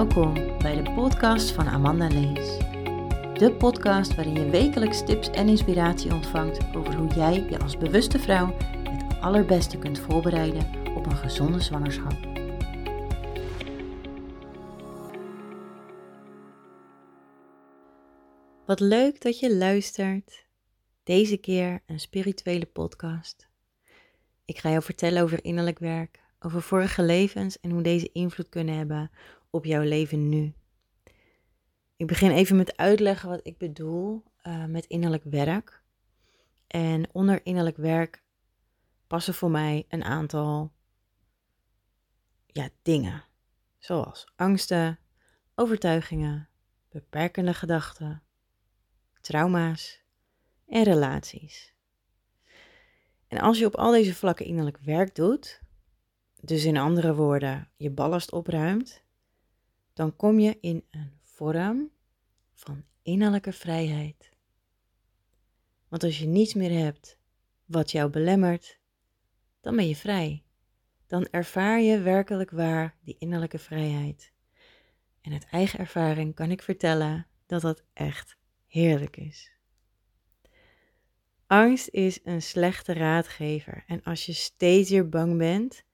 Welkom bij de podcast van Amanda Lees. De podcast waarin je wekelijks tips en inspiratie ontvangt over hoe jij je als bewuste vrouw het allerbeste kunt voorbereiden op een gezonde zwangerschap. Wat leuk dat je luistert. Deze keer een spirituele podcast. Ik ga jou vertellen over innerlijk werk, over vorige levens en hoe deze invloed kunnen hebben op jouw leven nu. Ik begin even met uitleggen wat ik bedoel uh, met innerlijk werk. En onder innerlijk werk passen voor mij een aantal ja, dingen, zoals angsten, overtuigingen, beperkende gedachten, trauma's en relaties. En als je op al deze vlakken innerlijk werk doet, dus in andere woorden je ballast opruimt, dan kom je in een vorm van innerlijke vrijheid. Want als je niets meer hebt wat jou belemmert, dan ben je vrij. Dan ervaar je werkelijk waar die innerlijke vrijheid. En uit eigen ervaring kan ik vertellen dat dat echt heerlijk is. Angst is een slechte raadgever. En als je steeds weer bang bent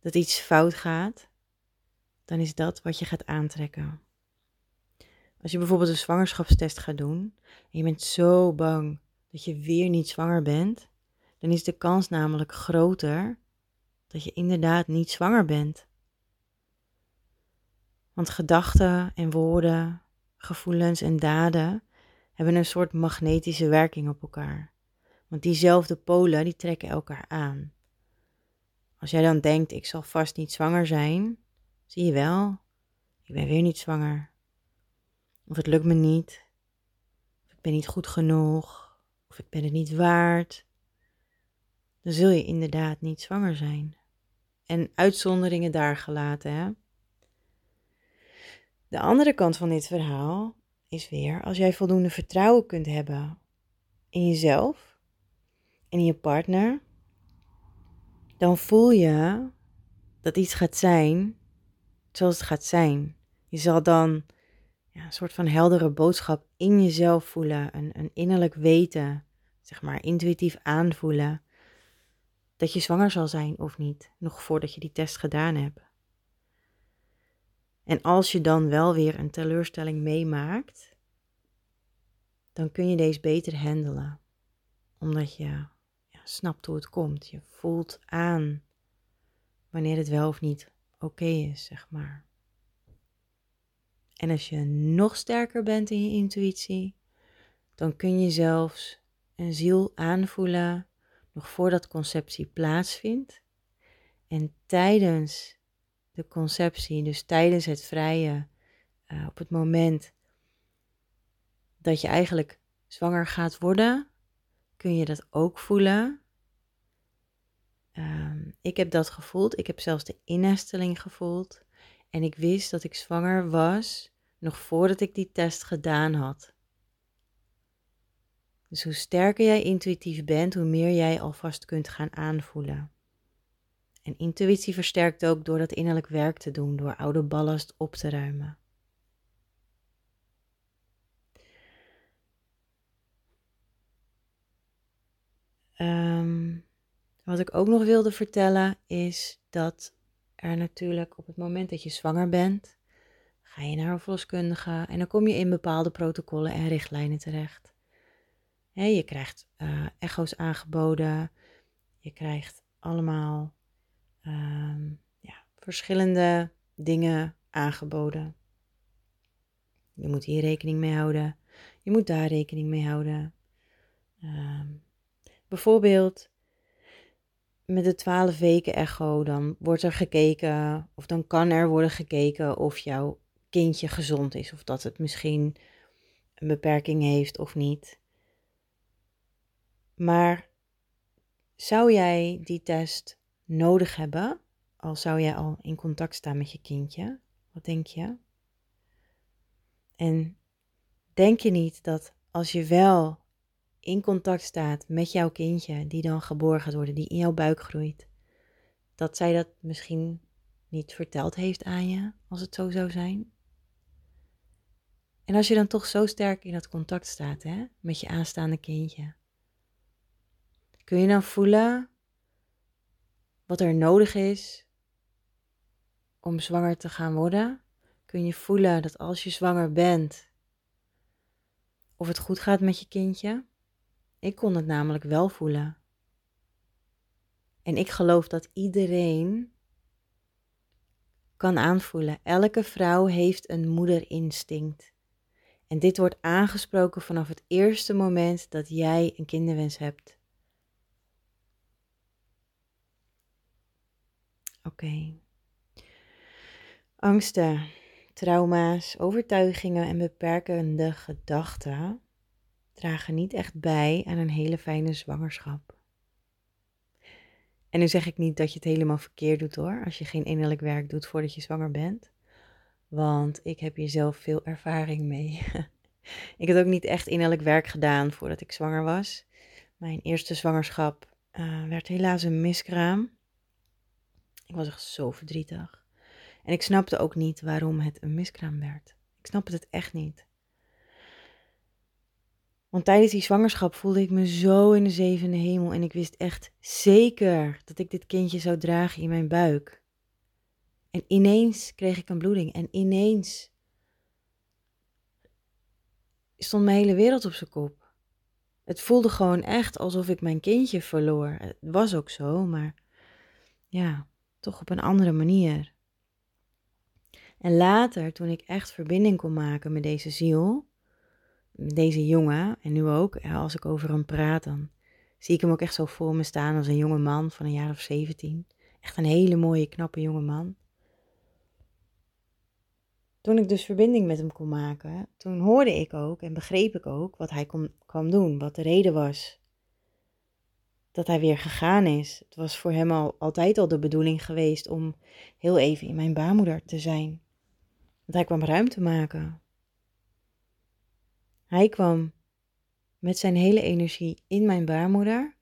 dat iets fout gaat, dan is dat wat je gaat aantrekken. Als je bijvoorbeeld een zwangerschapstest gaat doen en je bent zo bang dat je weer niet zwanger bent, dan is de kans namelijk groter dat je inderdaad niet zwanger bent. Want gedachten en woorden, gevoelens en daden hebben een soort magnetische werking op elkaar. Want diezelfde polen die trekken elkaar aan. Als jij dan denkt, ik zal vast niet zwanger zijn, zie je wel, ik ben weer niet zwanger. Of het lukt me niet. Of ik ben niet goed genoeg. Of ik ben het niet waard. Dan zul je inderdaad niet zwanger zijn. En uitzonderingen daar gelaten, hè? De andere kant van dit verhaal is weer als jij voldoende vertrouwen kunt hebben in jezelf en in je partner, dan voel je dat iets gaat zijn zoals het gaat zijn. Je zal dan ja, een soort van heldere boodschap in jezelf voelen, een, een innerlijk weten, zeg maar intuïtief aanvoelen dat je zwanger zal zijn of niet, nog voordat je die test gedaan hebt. En als je dan wel weer een teleurstelling meemaakt, dan kun je deze beter handelen, omdat je ja, snapt hoe het komt. Je voelt aan wanneer het wel of niet oké is, zeg maar. En als je nog sterker bent in je intuïtie, dan kun je zelfs een ziel aanvoelen nog voordat conceptie plaatsvindt. En tijdens de conceptie, dus tijdens het vrije, uh, op het moment dat je eigenlijk zwanger gaat worden, kun je dat ook voelen. Ik heb dat gevoeld. Ik heb zelfs de innesteling gevoeld. En ik wist dat ik zwanger was nog voordat ik die test gedaan had. Dus hoe sterker jij intuïtief bent, hoe meer jij alvast kunt gaan aanvoelen. En intuïtie versterkt ook door dat innerlijk werk te doen, door oude ballast op te ruimen. Um, wat ik ook nog wilde vertellen is dat er natuurlijk op het moment dat je zwanger bent, ga je naar een verloskundige en dan kom je in bepaalde protocollen en richtlijnen terecht. je krijgt uh, echo's aangeboden, je krijgt allemaal ehm, ja, verschillende dingen aangeboden. Je moet hier rekening mee houden, je moet daar rekening mee houden. Ehm, bijvoorbeeld met de 12 weken echo, dan wordt er gekeken, of dan kan er worden gekeken of jouw kindje gezond is, of dat het misschien een beperking heeft of niet. Maar zou jij die test nodig hebben, al zou jij al in contact staan met je kindje? Wat denk je? En denk je niet dat als je wel in contact staat met jouw kindje, die dan geboren gaat worden, die in jouw buik groeit, dat zij dat misschien niet verteld heeft aan je, als het zo zou zijn. En als je dan toch zo sterk in dat contact staat hè, met je aanstaande kindje, kun je dan voelen wat er nodig is om zwanger te gaan worden? Kun je voelen dat als je zwanger bent, of het goed gaat met je kindje? Ik kon het namelijk wel voelen. En ik geloof dat iedereen kan aanvoelen. Elke vrouw heeft een moederinstinct. En dit wordt aangesproken vanaf het eerste moment dat jij een kinderwens hebt. Oké. Angsten, trauma's, overtuigingen en beperkende gedachten dragen niet echt bij aan een hele fijne zwangerschap. En nu zeg ik niet dat je het helemaal verkeerd doet hoor, als je geen innerlijk werk doet voordat je zwanger bent. Want ik heb hier zelf veel ervaring mee. ik heb ook niet echt innerlijk werk gedaan voordat ik zwanger was. Mijn eerste zwangerschap uh, werd helaas een miskraam. Ik was echt zo verdrietig. En ik snapte ook niet waarom het een miskraam werd. Ik snapte het echt niet. Want tijdens die zwangerschap voelde ik me zo in de zevende hemel en ik wist echt zeker dat ik dit kindje zou dragen in mijn buik. En ineens kreeg ik een bloeding en ineens stond mijn hele wereld op zijn kop. Het voelde gewoon echt alsof ik mijn kindje verloor. Het was ook zo, maar ja, toch op een andere manier. En later, toen ik echt verbinding kon maken met deze ziel, deze jongen, en nu ook, als ik over hem praat, dan zie ik hem ook echt zo voor me staan als een jonge man van een jaar of 17. Echt een hele mooie, knappe jonge man. Toen ik dus verbinding met hem kon maken, toen hoorde ik ook en begreep ik ook wat hij kon, kwam doen, wat de reden was dat hij weer gegaan is. Het was voor hem al altijd al de bedoeling geweest om heel even in mijn baarmoeder te zijn. Want hij kwam ruimte maken. Hij kwam met zijn hele energie in mijn baarmoeder.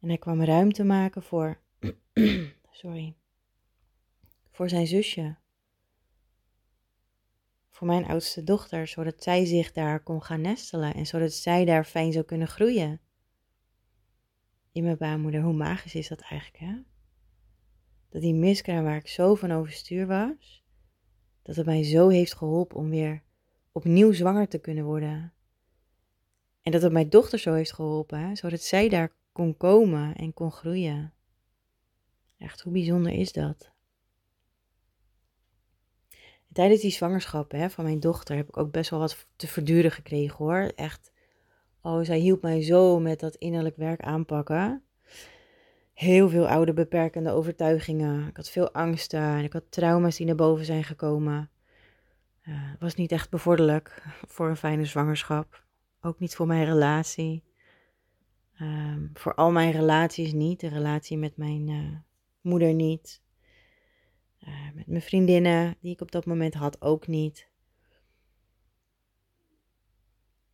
En hij kwam ruimte maken voor, sorry, voor zijn zusje. Voor mijn oudste dochter, zodat zij zich daar kon gaan nestelen en zodat zij daar fijn zou kunnen groeien. In mijn baarmoeder, hoe magisch is dat eigenlijk, hè? Dat die miskraam waar ik zo van overstuur was, dat het mij zo heeft geholpen om weer opnieuw zwanger te kunnen worden. En dat het mijn dochter zo heeft geholpen, zodat zij daar kon komen en kon groeien. Echt, hoe bijzonder is dat? tijdens die zwangerschap hè, van mijn dochter heb ik ook best wel wat te verduren gekregen hoor. Echt, oh, zij hielp mij zo met dat innerlijk werk aanpakken. Heel veel oude beperkende overtuigingen. Ik had veel angsten en ik had trauma's die naar boven zijn gekomen. Uh, was niet echt bevorderlijk voor een fijne zwangerschap. Ook niet voor mijn relatie. Um, voor al mijn relaties niet. De relatie met mijn uh, moeder niet. Uh, met mijn vriendinnen, die ik op dat moment had, ook niet.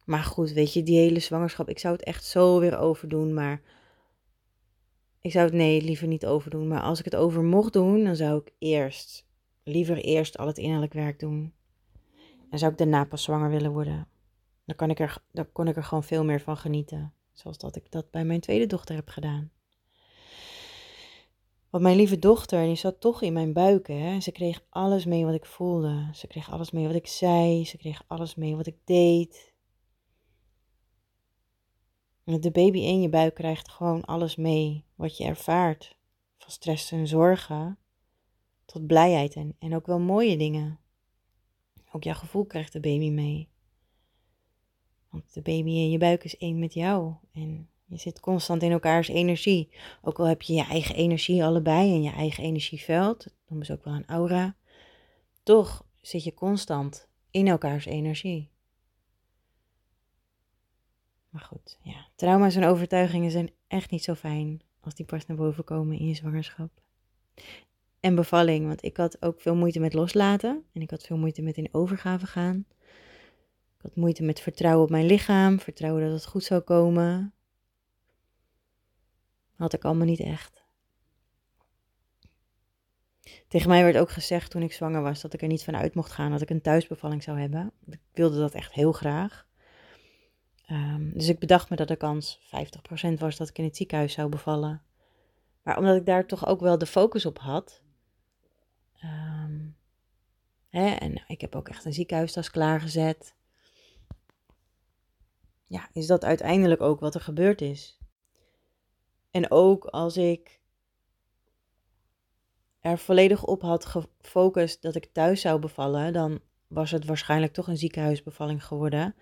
Maar goed, weet je, die hele zwangerschap, ik zou het echt zo weer overdoen, maar ik zou het nee, liever niet overdoen. Maar als ik het over mocht doen, dan zou ik eerst, liever eerst al het innerlijk werk doen. En zou ik daarna pas zwanger willen worden. Dan, kan ik er, dan kon ik er gewoon veel meer van genieten. Zoals dat ik dat bij mijn tweede dochter heb gedaan. Want mijn lieve dochter, die zat toch in mijn buik. Hè? Ze kreeg alles mee wat ik voelde. Ze kreeg alles mee wat ik zei. Ze kreeg alles mee wat ik deed. De baby in je buik krijgt gewoon alles mee wat je ervaart. Van stress en zorgen tot blijheid en, en ook wel mooie dingen. Ook jouw gevoel krijgt de baby mee. Want de baby in je buik is één met jou. En je zit constant in elkaars energie. Ook al heb je je eigen energie allebei en je eigen energieveld. Dat noemen ze ook wel een aura. Toch zit je constant in elkaars energie. Maar goed, ja. Trauma's en overtuigingen zijn echt niet zo fijn als die pas naar boven komen in je zwangerschap. En bevalling, want ik had ook veel moeite met loslaten. En ik had veel moeite met in overgave gaan. Ik had moeite met vertrouwen op mijn lichaam, vertrouwen dat het goed zou komen. Had ik allemaal niet echt. Tegen mij werd ook gezegd toen ik zwanger was dat ik er niet van uit mocht gaan dat ik een thuisbevalling zou hebben. Ik wilde dat echt heel graag. Ehm, dus ik bedacht me dat de kans 50% was dat ik in het ziekenhuis zou bevallen. Maar omdat ik daar toch ook wel de focus op had. Ehm, hè, en ik heb ook echt een ziekenhuistas klaargezet. Ja, is dat uiteindelijk ook wat er gebeurd is. En ook als ik er volledig op had gefocust dat ik thuis zou bevallen, dan was het waarschijnlijk toch een ziekenhuisbevalling geworden.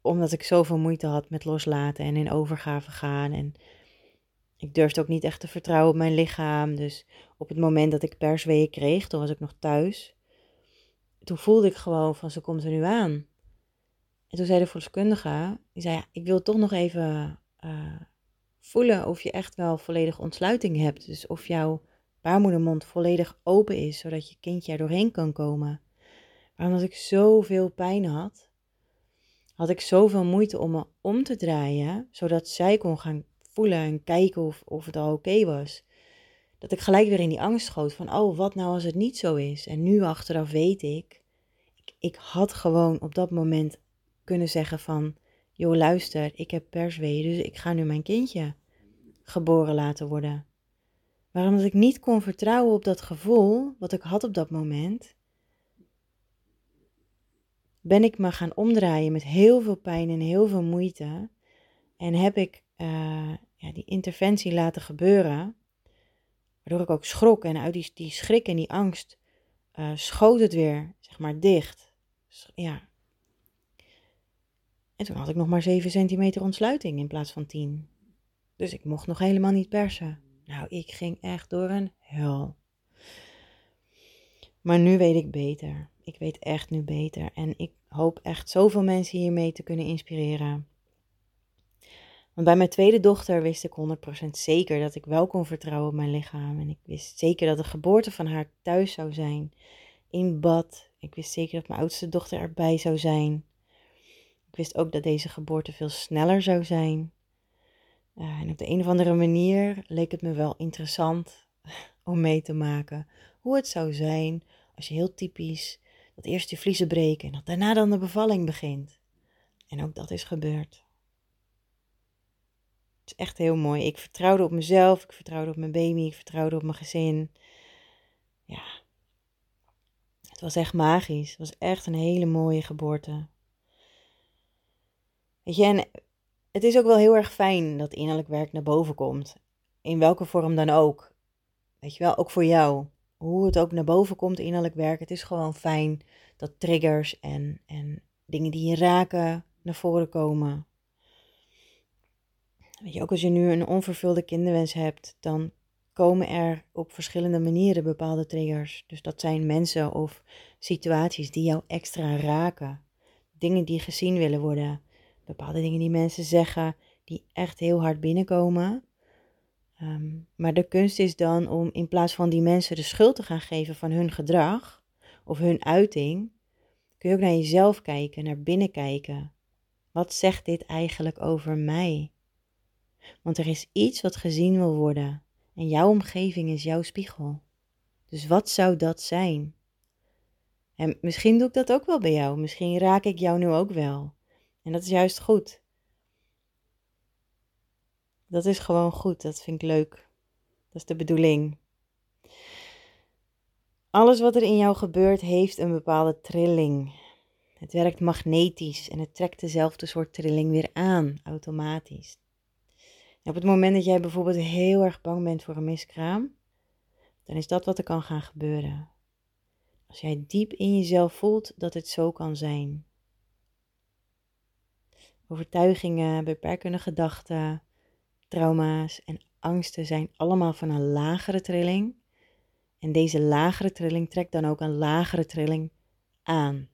Omdat ik zoveel moeite had met loslaten en in overgave gaan. En ik durfde ook niet echt te vertrouwen op mijn lichaam. Dus op het moment dat ik persweeën kreeg, toen was ik nog thuis. Toen voelde ik gewoon van ze komt er nu aan. En toen zei de verloskundige, die zei ja, ik wil toch nog even uh, voelen of je echt wel volledig ontsluiting hebt. Dus of jouw baarmoedermond volledig open is, zodat je kindje er doorheen kan komen. Maar omdat ik zoveel pijn had, had ik zoveel moeite om me om te draaien, zodat zij kon gaan voelen en kijken of, of het al oké was. Dat ik gelijk weer in die angst schoot van, oh, wat nou als het niet zo is? En nu achteraf weet ik, ik, ik had gewoon op dat moment kunnen zeggen van, joh, luister, ik heb persweeën, dus ik ga nu mijn kindje geboren laten worden. Maar omdat ik niet kon vertrouwen op dat gevoel wat ik had op dat moment, ben ik me gaan omdraaien met heel veel pijn en heel veel moeite. En heb ik uh, ja, die interventie laten gebeuren. Waardoor ik ook schrok en uit die, die schrik en die angst uh, schoot het weer, zeg maar, dicht. Ja. En toen had ik nog maar 7 centimeter ontsluiting in plaats van 10. Dus ik mocht nog helemaal niet persen. Nou, ik ging echt door een hel. Maar nu weet ik beter. Ik weet echt nu beter. En ik hoop echt zoveel mensen hiermee te kunnen inspireren. Want bij mijn tweede dochter wist ik 100% zeker dat ik wel kon vertrouwen op mijn lichaam. En ik wist zeker dat de geboorte van haar thuis zou zijn. In bad. Ik wist zeker dat mijn oudste dochter erbij zou zijn. Ik wist ook dat deze geboorte veel sneller zou zijn. Uh, en op de een of andere manier leek het me wel interessant om mee te maken hoe het zou zijn als je heel typisch dat eerst je vliezen breken en dat daarna dan de bevalling begint. En ook dat is gebeurd. Het is echt heel mooi. Ik vertrouwde op mezelf, ik vertrouwde op mijn baby, ik vertrouwde op mijn gezin. Ja, het was echt magisch. Het was echt een hele mooie geboorte. Weet je, en het is ook wel heel erg fijn dat innerlijk werk naar boven komt. In welke vorm dan ook. Weet je wel, ook voor jou. Hoe het ook naar boven komt, innerlijk werk. Het is gewoon fijn dat triggers en, en dingen die je raken naar voren komen. Weet je, ook als je nu een onvervulde kinderwens hebt, dan komen er op verschillende manieren bepaalde triggers. Dus dat zijn mensen of situaties die jou extra raken. Dingen die gezien willen worden. Bepaalde dingen die mensen zeggen, die echt heel hard binnenkomen. Ehm, maar de kunst is dan om in plaats van die mensen de schuld te gaan geven van hun gedrag of hun uiting, kun je ook naar jezelf kijken, naar binnen kijken. Wat zegt dit eigenlijk over mij? Want er is iets wat gezien wil worden en jouw omgeving is jouw spiegel. Dus wat zou dat zijn? En misschien doe ik dat ook wel bij jou. Misschien raak ik jou nu ook wel. En dat is juist goed. Dat is gewoon goed. Dat vind ik leuk. Dat is de bedoeling. Alles wat er in jou gebeurt heeft een bepaalde trilling. Het werkt magnetisch en het trekt dezelfde soort trilling weer aan, automatisch. Op het moment dat jij bijvoorbeeld heel erg bang bent voor een miskraam, dan is dat wat er kan gaan gebeuren. Als jij diep in jezelf voelt dat het zo kan zijn. Overtuigingen, beperkende gedachten, trauma's en angsten zijn allemaal van een lagere trilling. En deze lagere trilling trekt dan ook een lagere trilling aan.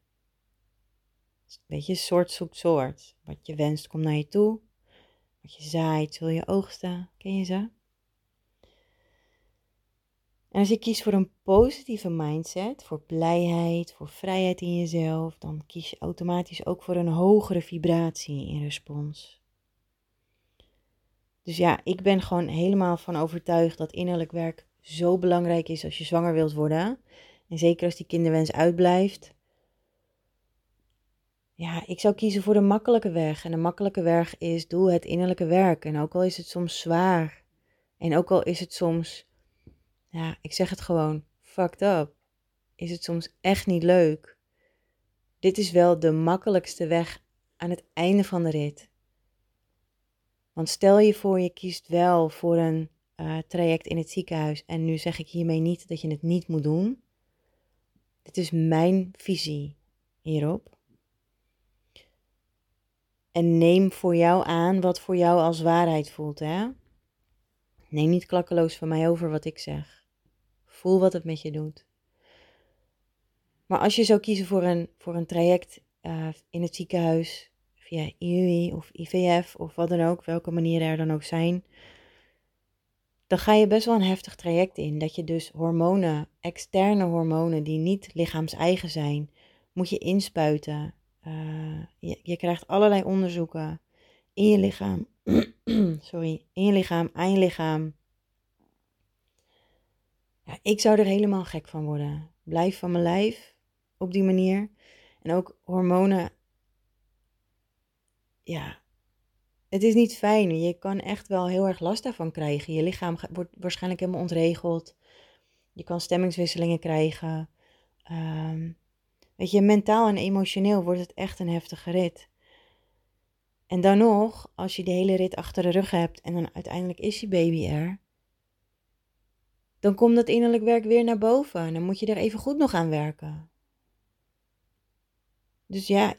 Weet je, soort zoekt soort. Wat je wenst komt naar je toe. Wat je zaait, zul je oogsten. Ken je ze? En als je kiest voor een positieve mindset, voor blijheid, voor vrijheid in jezelf, dan kies je automatisch ook voor een hogere vibratie in respons. Dus ja, ik ben gewoon helemaal van overtuigd dat innerlijk werk zo belangrijk is als je zwanger wilt worden. En zeker als die kinderwens uitblijft. Ja, ik zou kiezen voor de makkelijke weg. En de makkelijke weg is doe het innerlijke werk. En ook al is het soms zwaar. En ook al is het soms, ja, ik zeg het gewoon, fucked up. Is het soms echt niet leuk. Dit is wel de makkelijkste weg aan het einde van de rit. Want stel je voor, je kiest wel voor een uh, traject in het ziekenhuis. En nu zeg ik hiermee niet dat je het niet moet doen. Dit is mijn visie hierop. En neem voor jou aan wat voor jou als waarheid voelt. Hè? Neem niet klakkeloos van mij over wat ik zeg. Voel wat het met je doet. Maar als je zou kiezen voor een, voor een traject uh, in het ziekenhuis, via IUI of IVF of wat dan ook, welke manieren er dan ook zijn, dan ga je best wel een heftig traject in. Dat je dus hormonen, externe hormonen die niet lichaams-eigen zijn, moet je inspuiten. Uh, je, je, krijgt allerlei onderzoeken in je lichaam. Sorry, in je lichaam, aan je lichaam. Ja, ik zou er helemaal gek van worden. Blijf van mijn lijf op die manier. En ook hormonen. Ja, het is niet fijn. Je kan echt wel heel erg last daarvan krijgen. Je lichaam wordt waarschijnlijk helemaal ontregeld. Je kan stemmingswisselingen krijgen. Um, weet je, mentaal en emotioneel wordt het echt een heftige rit. En dan nog, als je de hele rit achter de rug hebt en dan uiteindelijk is je baby er, dan komt dat innerlijk werk weer naar boven. En dan moet je er even goed nog aan werken. Dus ja,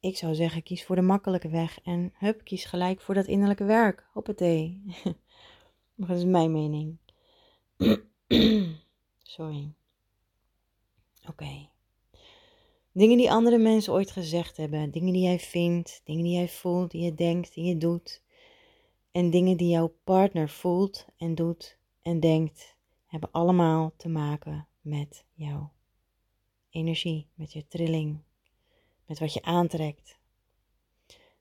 ik zou zeggen, kies voor de makkelijke weg. En hup, kies gelijk voor dat innerlijke werk. Hoppatee. maar dat is mijn mening. Sorry. Oké. Dingen die andere mensen ooit gezegd hebben. Dingen die jij vindt. Dingen die jij voelt, die je denkt, die je doet. En dingen die jouw partner voelt en doet en denkt. Hebben allemaal te maken met jouw energie, met je trilling, met wat je aantrekt.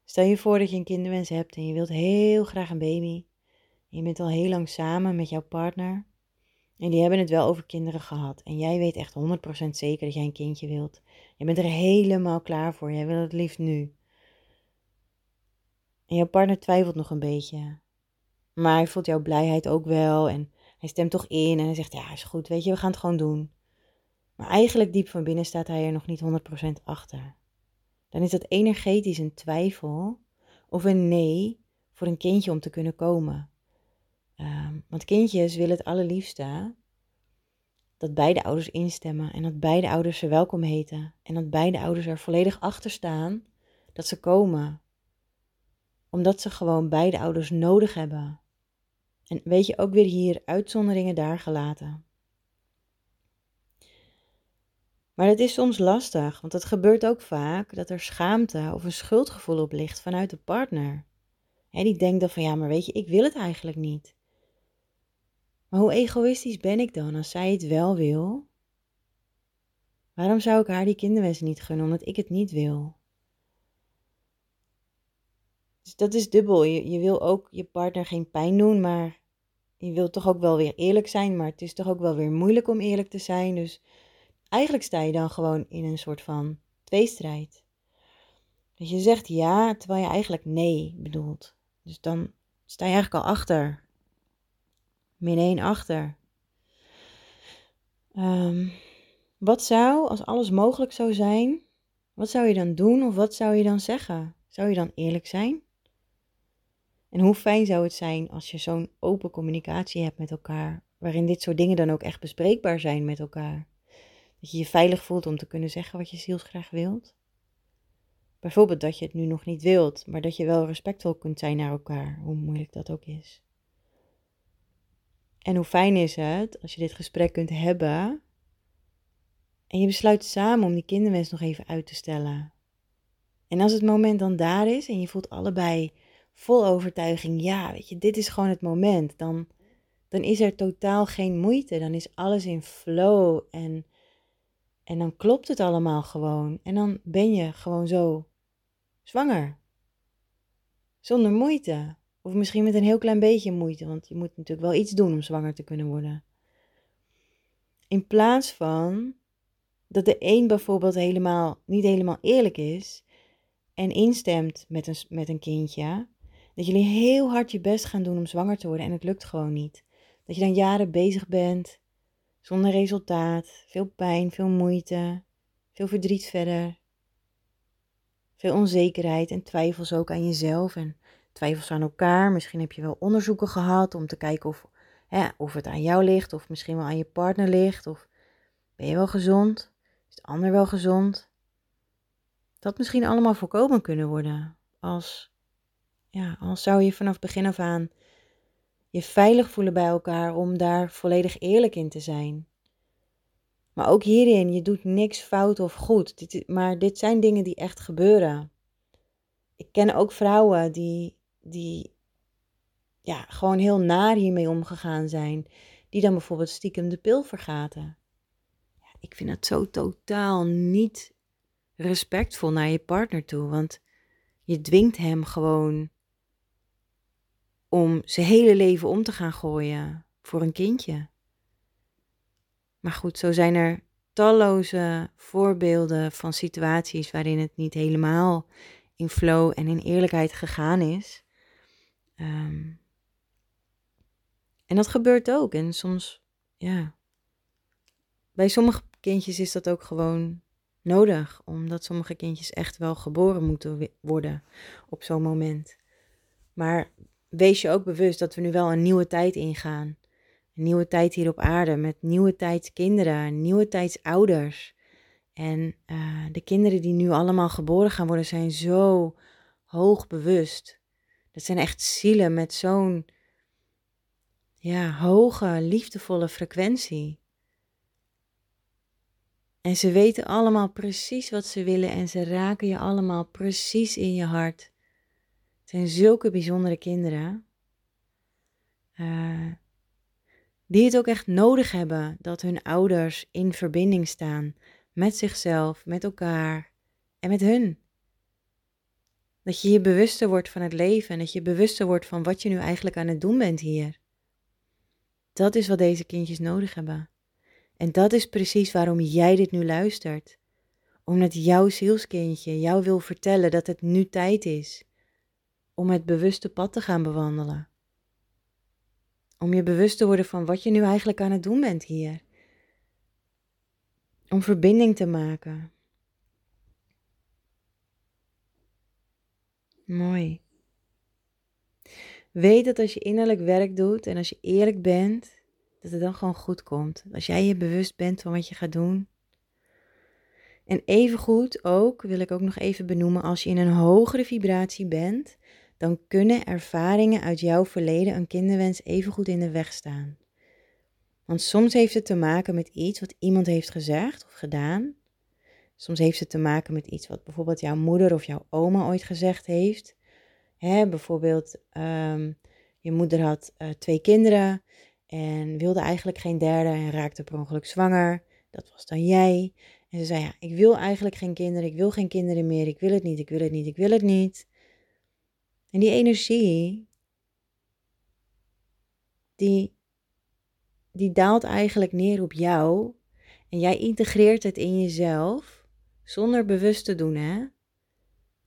Stel je voor dat je een kinderwens hebt en je wilt heel graag een baby. je bent al heel lang samen met jouw partner. En die hebben het wel over kinderen gehad. En jij weet echt 100% zeker dat jij een kindje wilt. Je bent er helemaal klaar voor. Jij wil het liefst nu. En jouw partner twijfelt nog een beetje. Maar hij voelt jouw blijheid ook wel. En hij stemt toch in. En hij zegt: Ja, is goed. Weet je, we gaan het gewoon doen. Maar eigenlijk diep van binnen staat hij er nog niet 100% achter dan is dat energetisch een twijfel of een nee voor een kindje om te kunnen komen. Um, want kindjes willen het allerliefste dat beide ouders instemmen en dat beide ouders ze welkom heten en dat beide ouders er volledig achter staan dat ze komen. Omdat ze gewoon beide ouders nodig hebben. En weet je ook weer hier uitzonderingen daar gelaten. Maar het is soms lastig, want het gebeurt ook vaak dat er schaamte of een schuldgevoel op ligt vanuit de partner. He, die denkt dan van ja, maar weet je, ik wil het eigenlijk niet. Maar hoe egoïstisch ben ik dan als zij het wel wil? Waarom zou ik haar die kinderwens niet gunnen omdat ik het niet wil? Dus dat is dubbel. Je, je wil ook je partner geen pijn doen, maar je wilt toch ook wel weer eerlijk zijn. Maar het is toch ook wel weer moeilijk om eerlijk te zijn. Dus eigenlijk sta je dan gewoon in een soort van tweestrijd. Dus je zegt ja, terwijl je eigenlijk nee bedoelt. Dus dan sta je eigenlijk al achter. Min 1 achter. Um, wat zou, als alles mogelijk zou zijn, wat zou je dan doen of wat zou je dan zeggen? Zou je dan eerlijk zijn? En hoe fijn zou het zijn als je zo'n open communicatie hebt met elkaar, waarin dit soort dingen dan ook echt bespreekbaar zijn met elkaar? Dat je je veilig voelt om te kunnen zeggen wat je zielsgraag wilt. Bijvoorbeeld dat je het nu nog niet wilt, maar dat je wel respectvol kunt zijn naar elkaar, hoe moeilijk dat ook is. En hoe fijn is het als je dit gesprek kunt hebben en je besluit samen om die kinderwens nog even uit te stellen. En als het moment dan daar is en je voelt allebei vol overtuiging, ja, weet je, dit is gewoon het moment, dan, dan is er totaal geen moeite. Dan is alles in flow en en dan klopt het allemaal gewoon. En dan ben je gewoon zo zwanger. Zonder moeite. Of misschien met een heel klein beetje moeite, want je moet natuurlijk wel iets doen om zwanger te kunnen worden. In plaats van dat de een bijvoorbeeld helemaal, niet helemaal eerlijk is en instemt met een, met een kindje, dat jullie heel hard je best gaan doen om zwanger te worden en het lukt gewoon niet. Dat je dan jaren bezig bent zonder resultaat, veel pijn, veel moeite, veel verdriet verder, veel onzekerheid en twijfels ook aan jezelf en twijfels aan elkaar. Misschien heb je wel onderzoeken gehad om te kijken of, hè, of het aan jou ligt of misschien wel aan je partner ligt of ben je wel gezond, is de ander wel gezond. Dat misschien allemaal voorkomen kunnen worden als, ja, als zou je vanaf begin af aan je veilig voelen bij elkaar om daar volledig eerlijk in te zijn. Maar ook hierin, je doet niks fout of goed. Dit, maar dit zijn dingen die echt gebeuren. Ik ken ook vrouwen die, die ja, gewoon heel naar hiermee omgegaan zijn. Die dan bijvoorbeeld stiekem de pil vergaten. Ja, ik vind dat zo totaal niet respectvol naar je partner toe. Want je dwingt hem gewoon om zijn hele leven om te gaan gooien voor een kindje. Maar goed, zo zijn er talloze voorbeelden van situaties waarin het niet helemaal in flow en in eerlijkheid gegaan is. Ehm, en dat gebeurt ook. En soms, ja. Bij sommige kindjes is dat ook gewoon nodig, omdat sommige kindjes echt wel geboren moeten worden op zo'n moment. Maar wees je ook bewust dat we nu wel een nieuwe tijd ingaan. Een nieuwe tijd hier op aarde met nieuwe tijds kinderen, nieuwe tijds ouders. En uh, de kinderen die nu allemaal geboren gaan worden zijn zo hoog bewust. Dat zijn echt zielen met zo'n ja, hoge, liefdevolle frequentie. En ze weten allemaal precies wat ze willen en ze raken je allemaal precies in je hart. Het zijn zulke bijzondere kinderen. Uh, die het ook echt nodig hebben dat hun ouders in verbinding staan met zichzelf, met elkaar en met hun. Dat je je bewuster wordt van het leven en dat je bewuster wordt van wat je nu eigenlijk aan het doen bent hier. Dat is wat deze kindjes nodig hebben. En dat is precies waarom jij dit nu luistert. Omdat jouw zielskindje jou wil vertellen dat het nu tijd is om het bewuste pad te gaan bewandelen. Om je bewust te worden van wat je nu eigenlijk aan het doen bent hier. Om verbinding te maken. Mooi. Weet dat als je innerlijk werk doet en als je eerlijk bent, dat het dan gewoon goed komt. Als jij je bewust bent van wat je gaat doen. En evengoed ook, wil ik ook nog even benoemen, als je in een hogere vibratie bent, dan kunnen ervaringen uit jouw verleden een kinderwens evengoed in de weg staan. Want soms heeft het te maken met iets wat iemand heeft gezegd of gedaan. Soms heeft het te maken met iets wat bijvoorbeeld jouw moeder of jouw oma ooit gezegd heeft. Hè, bijvoorbeeld, um, je moeder had uh, twee kinderen en wilde eigenlijk geen derde en raakte per ongeluk zwanger. Dat was dan jij. En ze zei, ja, ik wil eigenlijk geen kinderen, ik wil geen kinderen meer, ik wil het niet, ik wil het niet, ik wil het niet. En die energie, die, die daalt eigenlijk neer op jou. En jij integreert het in jezelf zonder bewust te doen, hè?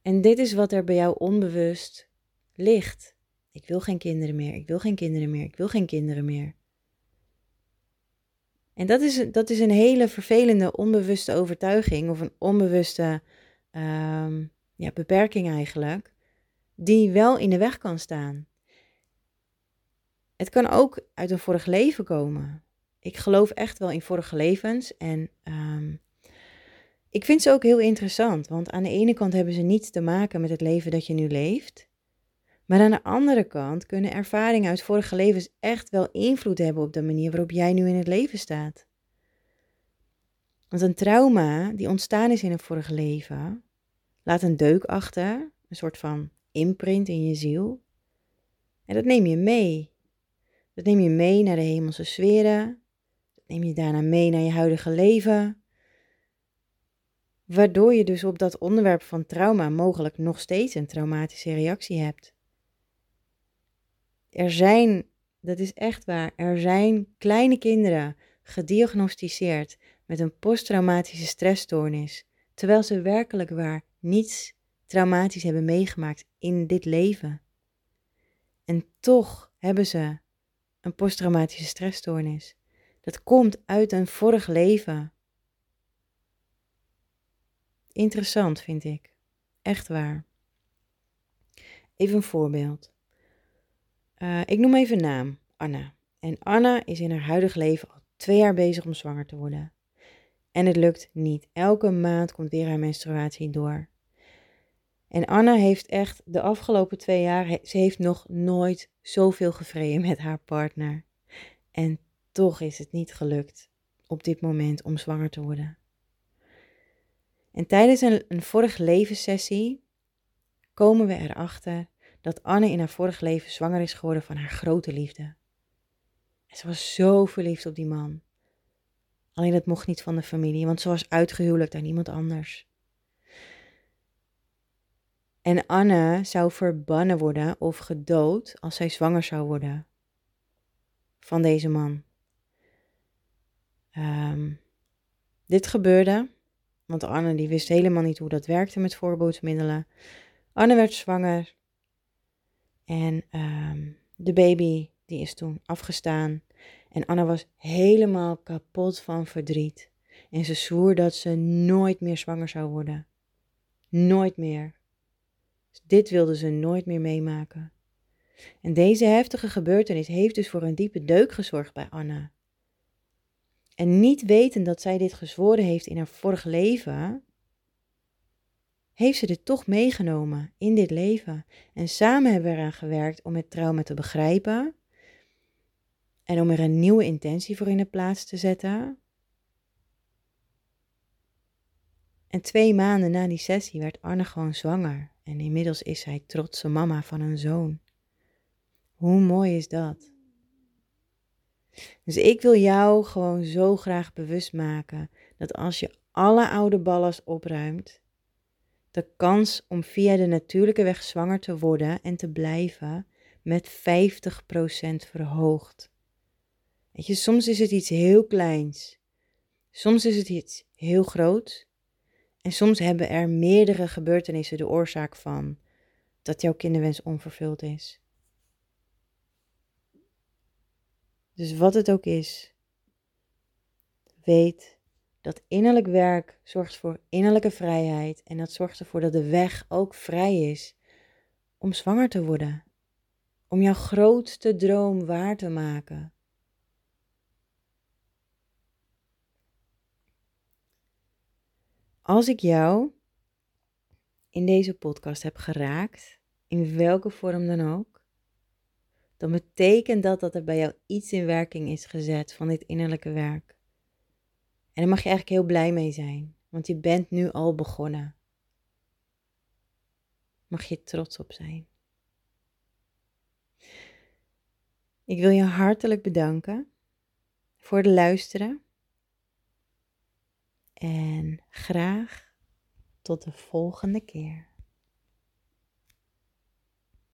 En dit is wat er bij jou onbewust ligt. Ik wil geen kinderen meer, ik wil geen kinderen meer, ik wil geen kinderen meer. En dat is, dat is een hele vervelende onbewuste overtuiging of een onbewuste um, ja, beperking eigenlijk die wel in de weg kan staan. Het kan ook uit een vorig leven komen. Ik geloof echt wel in vorige levens en um, ik vind ze ook heel interessant, want aan de ene kant hebben ze niets te maken met het leven dat je nu leeft. Maar aan de andere kant kunnen ervaringen uit vorige levens echt wel invloed hebben op de manier waarop jij nu in het leven staat. Want een trauma die ontstaan is in een vorige leven, laat een deuk achter, een soort van imprint in je ziel. En dat neem je mee. Dat neem je mee naar de hemelse sferen. Dat neem je daarna mee naar je huidige leven. Waardoor je dus op dat onderwerp van trauma mogelijk nog steeds een traumatische reactie hebt. Er zijn, dat is echt waar, er zijn kleine kinderen gediagnosticeerd met een posttraumatische stressstoornis, terwijl ze werkelijk waar niets traumatisch hebben meegemaakt in dit leven. En toch hebben ze een posttraumatische stressstoornis. Dat komt uit een vorig leven. Interessant vind ik. Echt waar. Even een voorbeeld. Uh, ik noem even naam, Anna. En Anna is in haar huidig leven al twee jaar bezig om zwanger te worden. En het lukt niet. Elke maand komt weer haar menstruatie door. En Anna heeft echt de afgelopen twee jaar, ze heeft nog nooit zoveel gevreden met haar partner. En toch is het niet gelukt op dit moment om zwanger te worden. En tijdens een, een vorige levenssessie komen we erachter dat Anne in haar vorig leven zwanger is geworden van haar grote liefde. En ze was zo verliefd op die man. Alleen dat mocht niet van de familie, want ze was uitgehuwelijkd aan iemand anders. En Anne zou verbannen worden of gedood als zij zwanger zou worden van deze man. Ehm, dit gebeurde, want Anne die wist helemaal niet hoe dat werkte met voorboedsmiddelen. Anne werd zwanger en ehm, de baby die is toen afgestaan. En Anne was helemaal kapot van verdriet. En ze zwoer dat ze nooit meer zwanger zou worden. Nooit meer. Dit wilde ze nooit meer meemaken. En deze heftige gebeurtenis heeft dus voor een diepe deuk gezorgd bij Anna. En niet weten dat zij dit gezworen heeft in haar vorig leven, heeft ze dit toch meegenomen in dit leven. En samen hebben we eraan gewerkt om het trauma te begrijpen en om er een nieuwe intentie voor in de plaats te zetten. En twee maanden na die sessie werd Anne gewoon zwanger. En inmiddels is zij trotse mama van een zoon. Hoe mooi is dat? Dus ik wil jou gewoon zo graag bewust maken dat als je alle oude ballast opruimt, de kans om via de natuurlijke weg zwanger te worden en te blijven met 50% verhoogt. Weet je, soms is het iets heel kleins. Soms is het iets heel groots. En soms hebben er meerdere gebeurtenissen de oorzaak van dat jouw kinderwens onvervuld is. Dus wat het ook is, weet dat innerlijk werk zorgt voor innerlijke vrijheid en dat zorgt ervoor dat de weg ook vrij is om zwanger te worden. Om jouw grootste droom waar te maken. Als ik jou in deze podcast heb geraakt, in welke vorm dan ook, dan betekent dat dat er bij jou iets in werking is gezet van dit innerlijke werk. En daar mag je eigenlijk heel blij mee zijn, want je bent nu al begonnen. Mag je trots op zijn. Ik wil je hartelijk bedanken voor het luisteren en graag tot de volgende keer.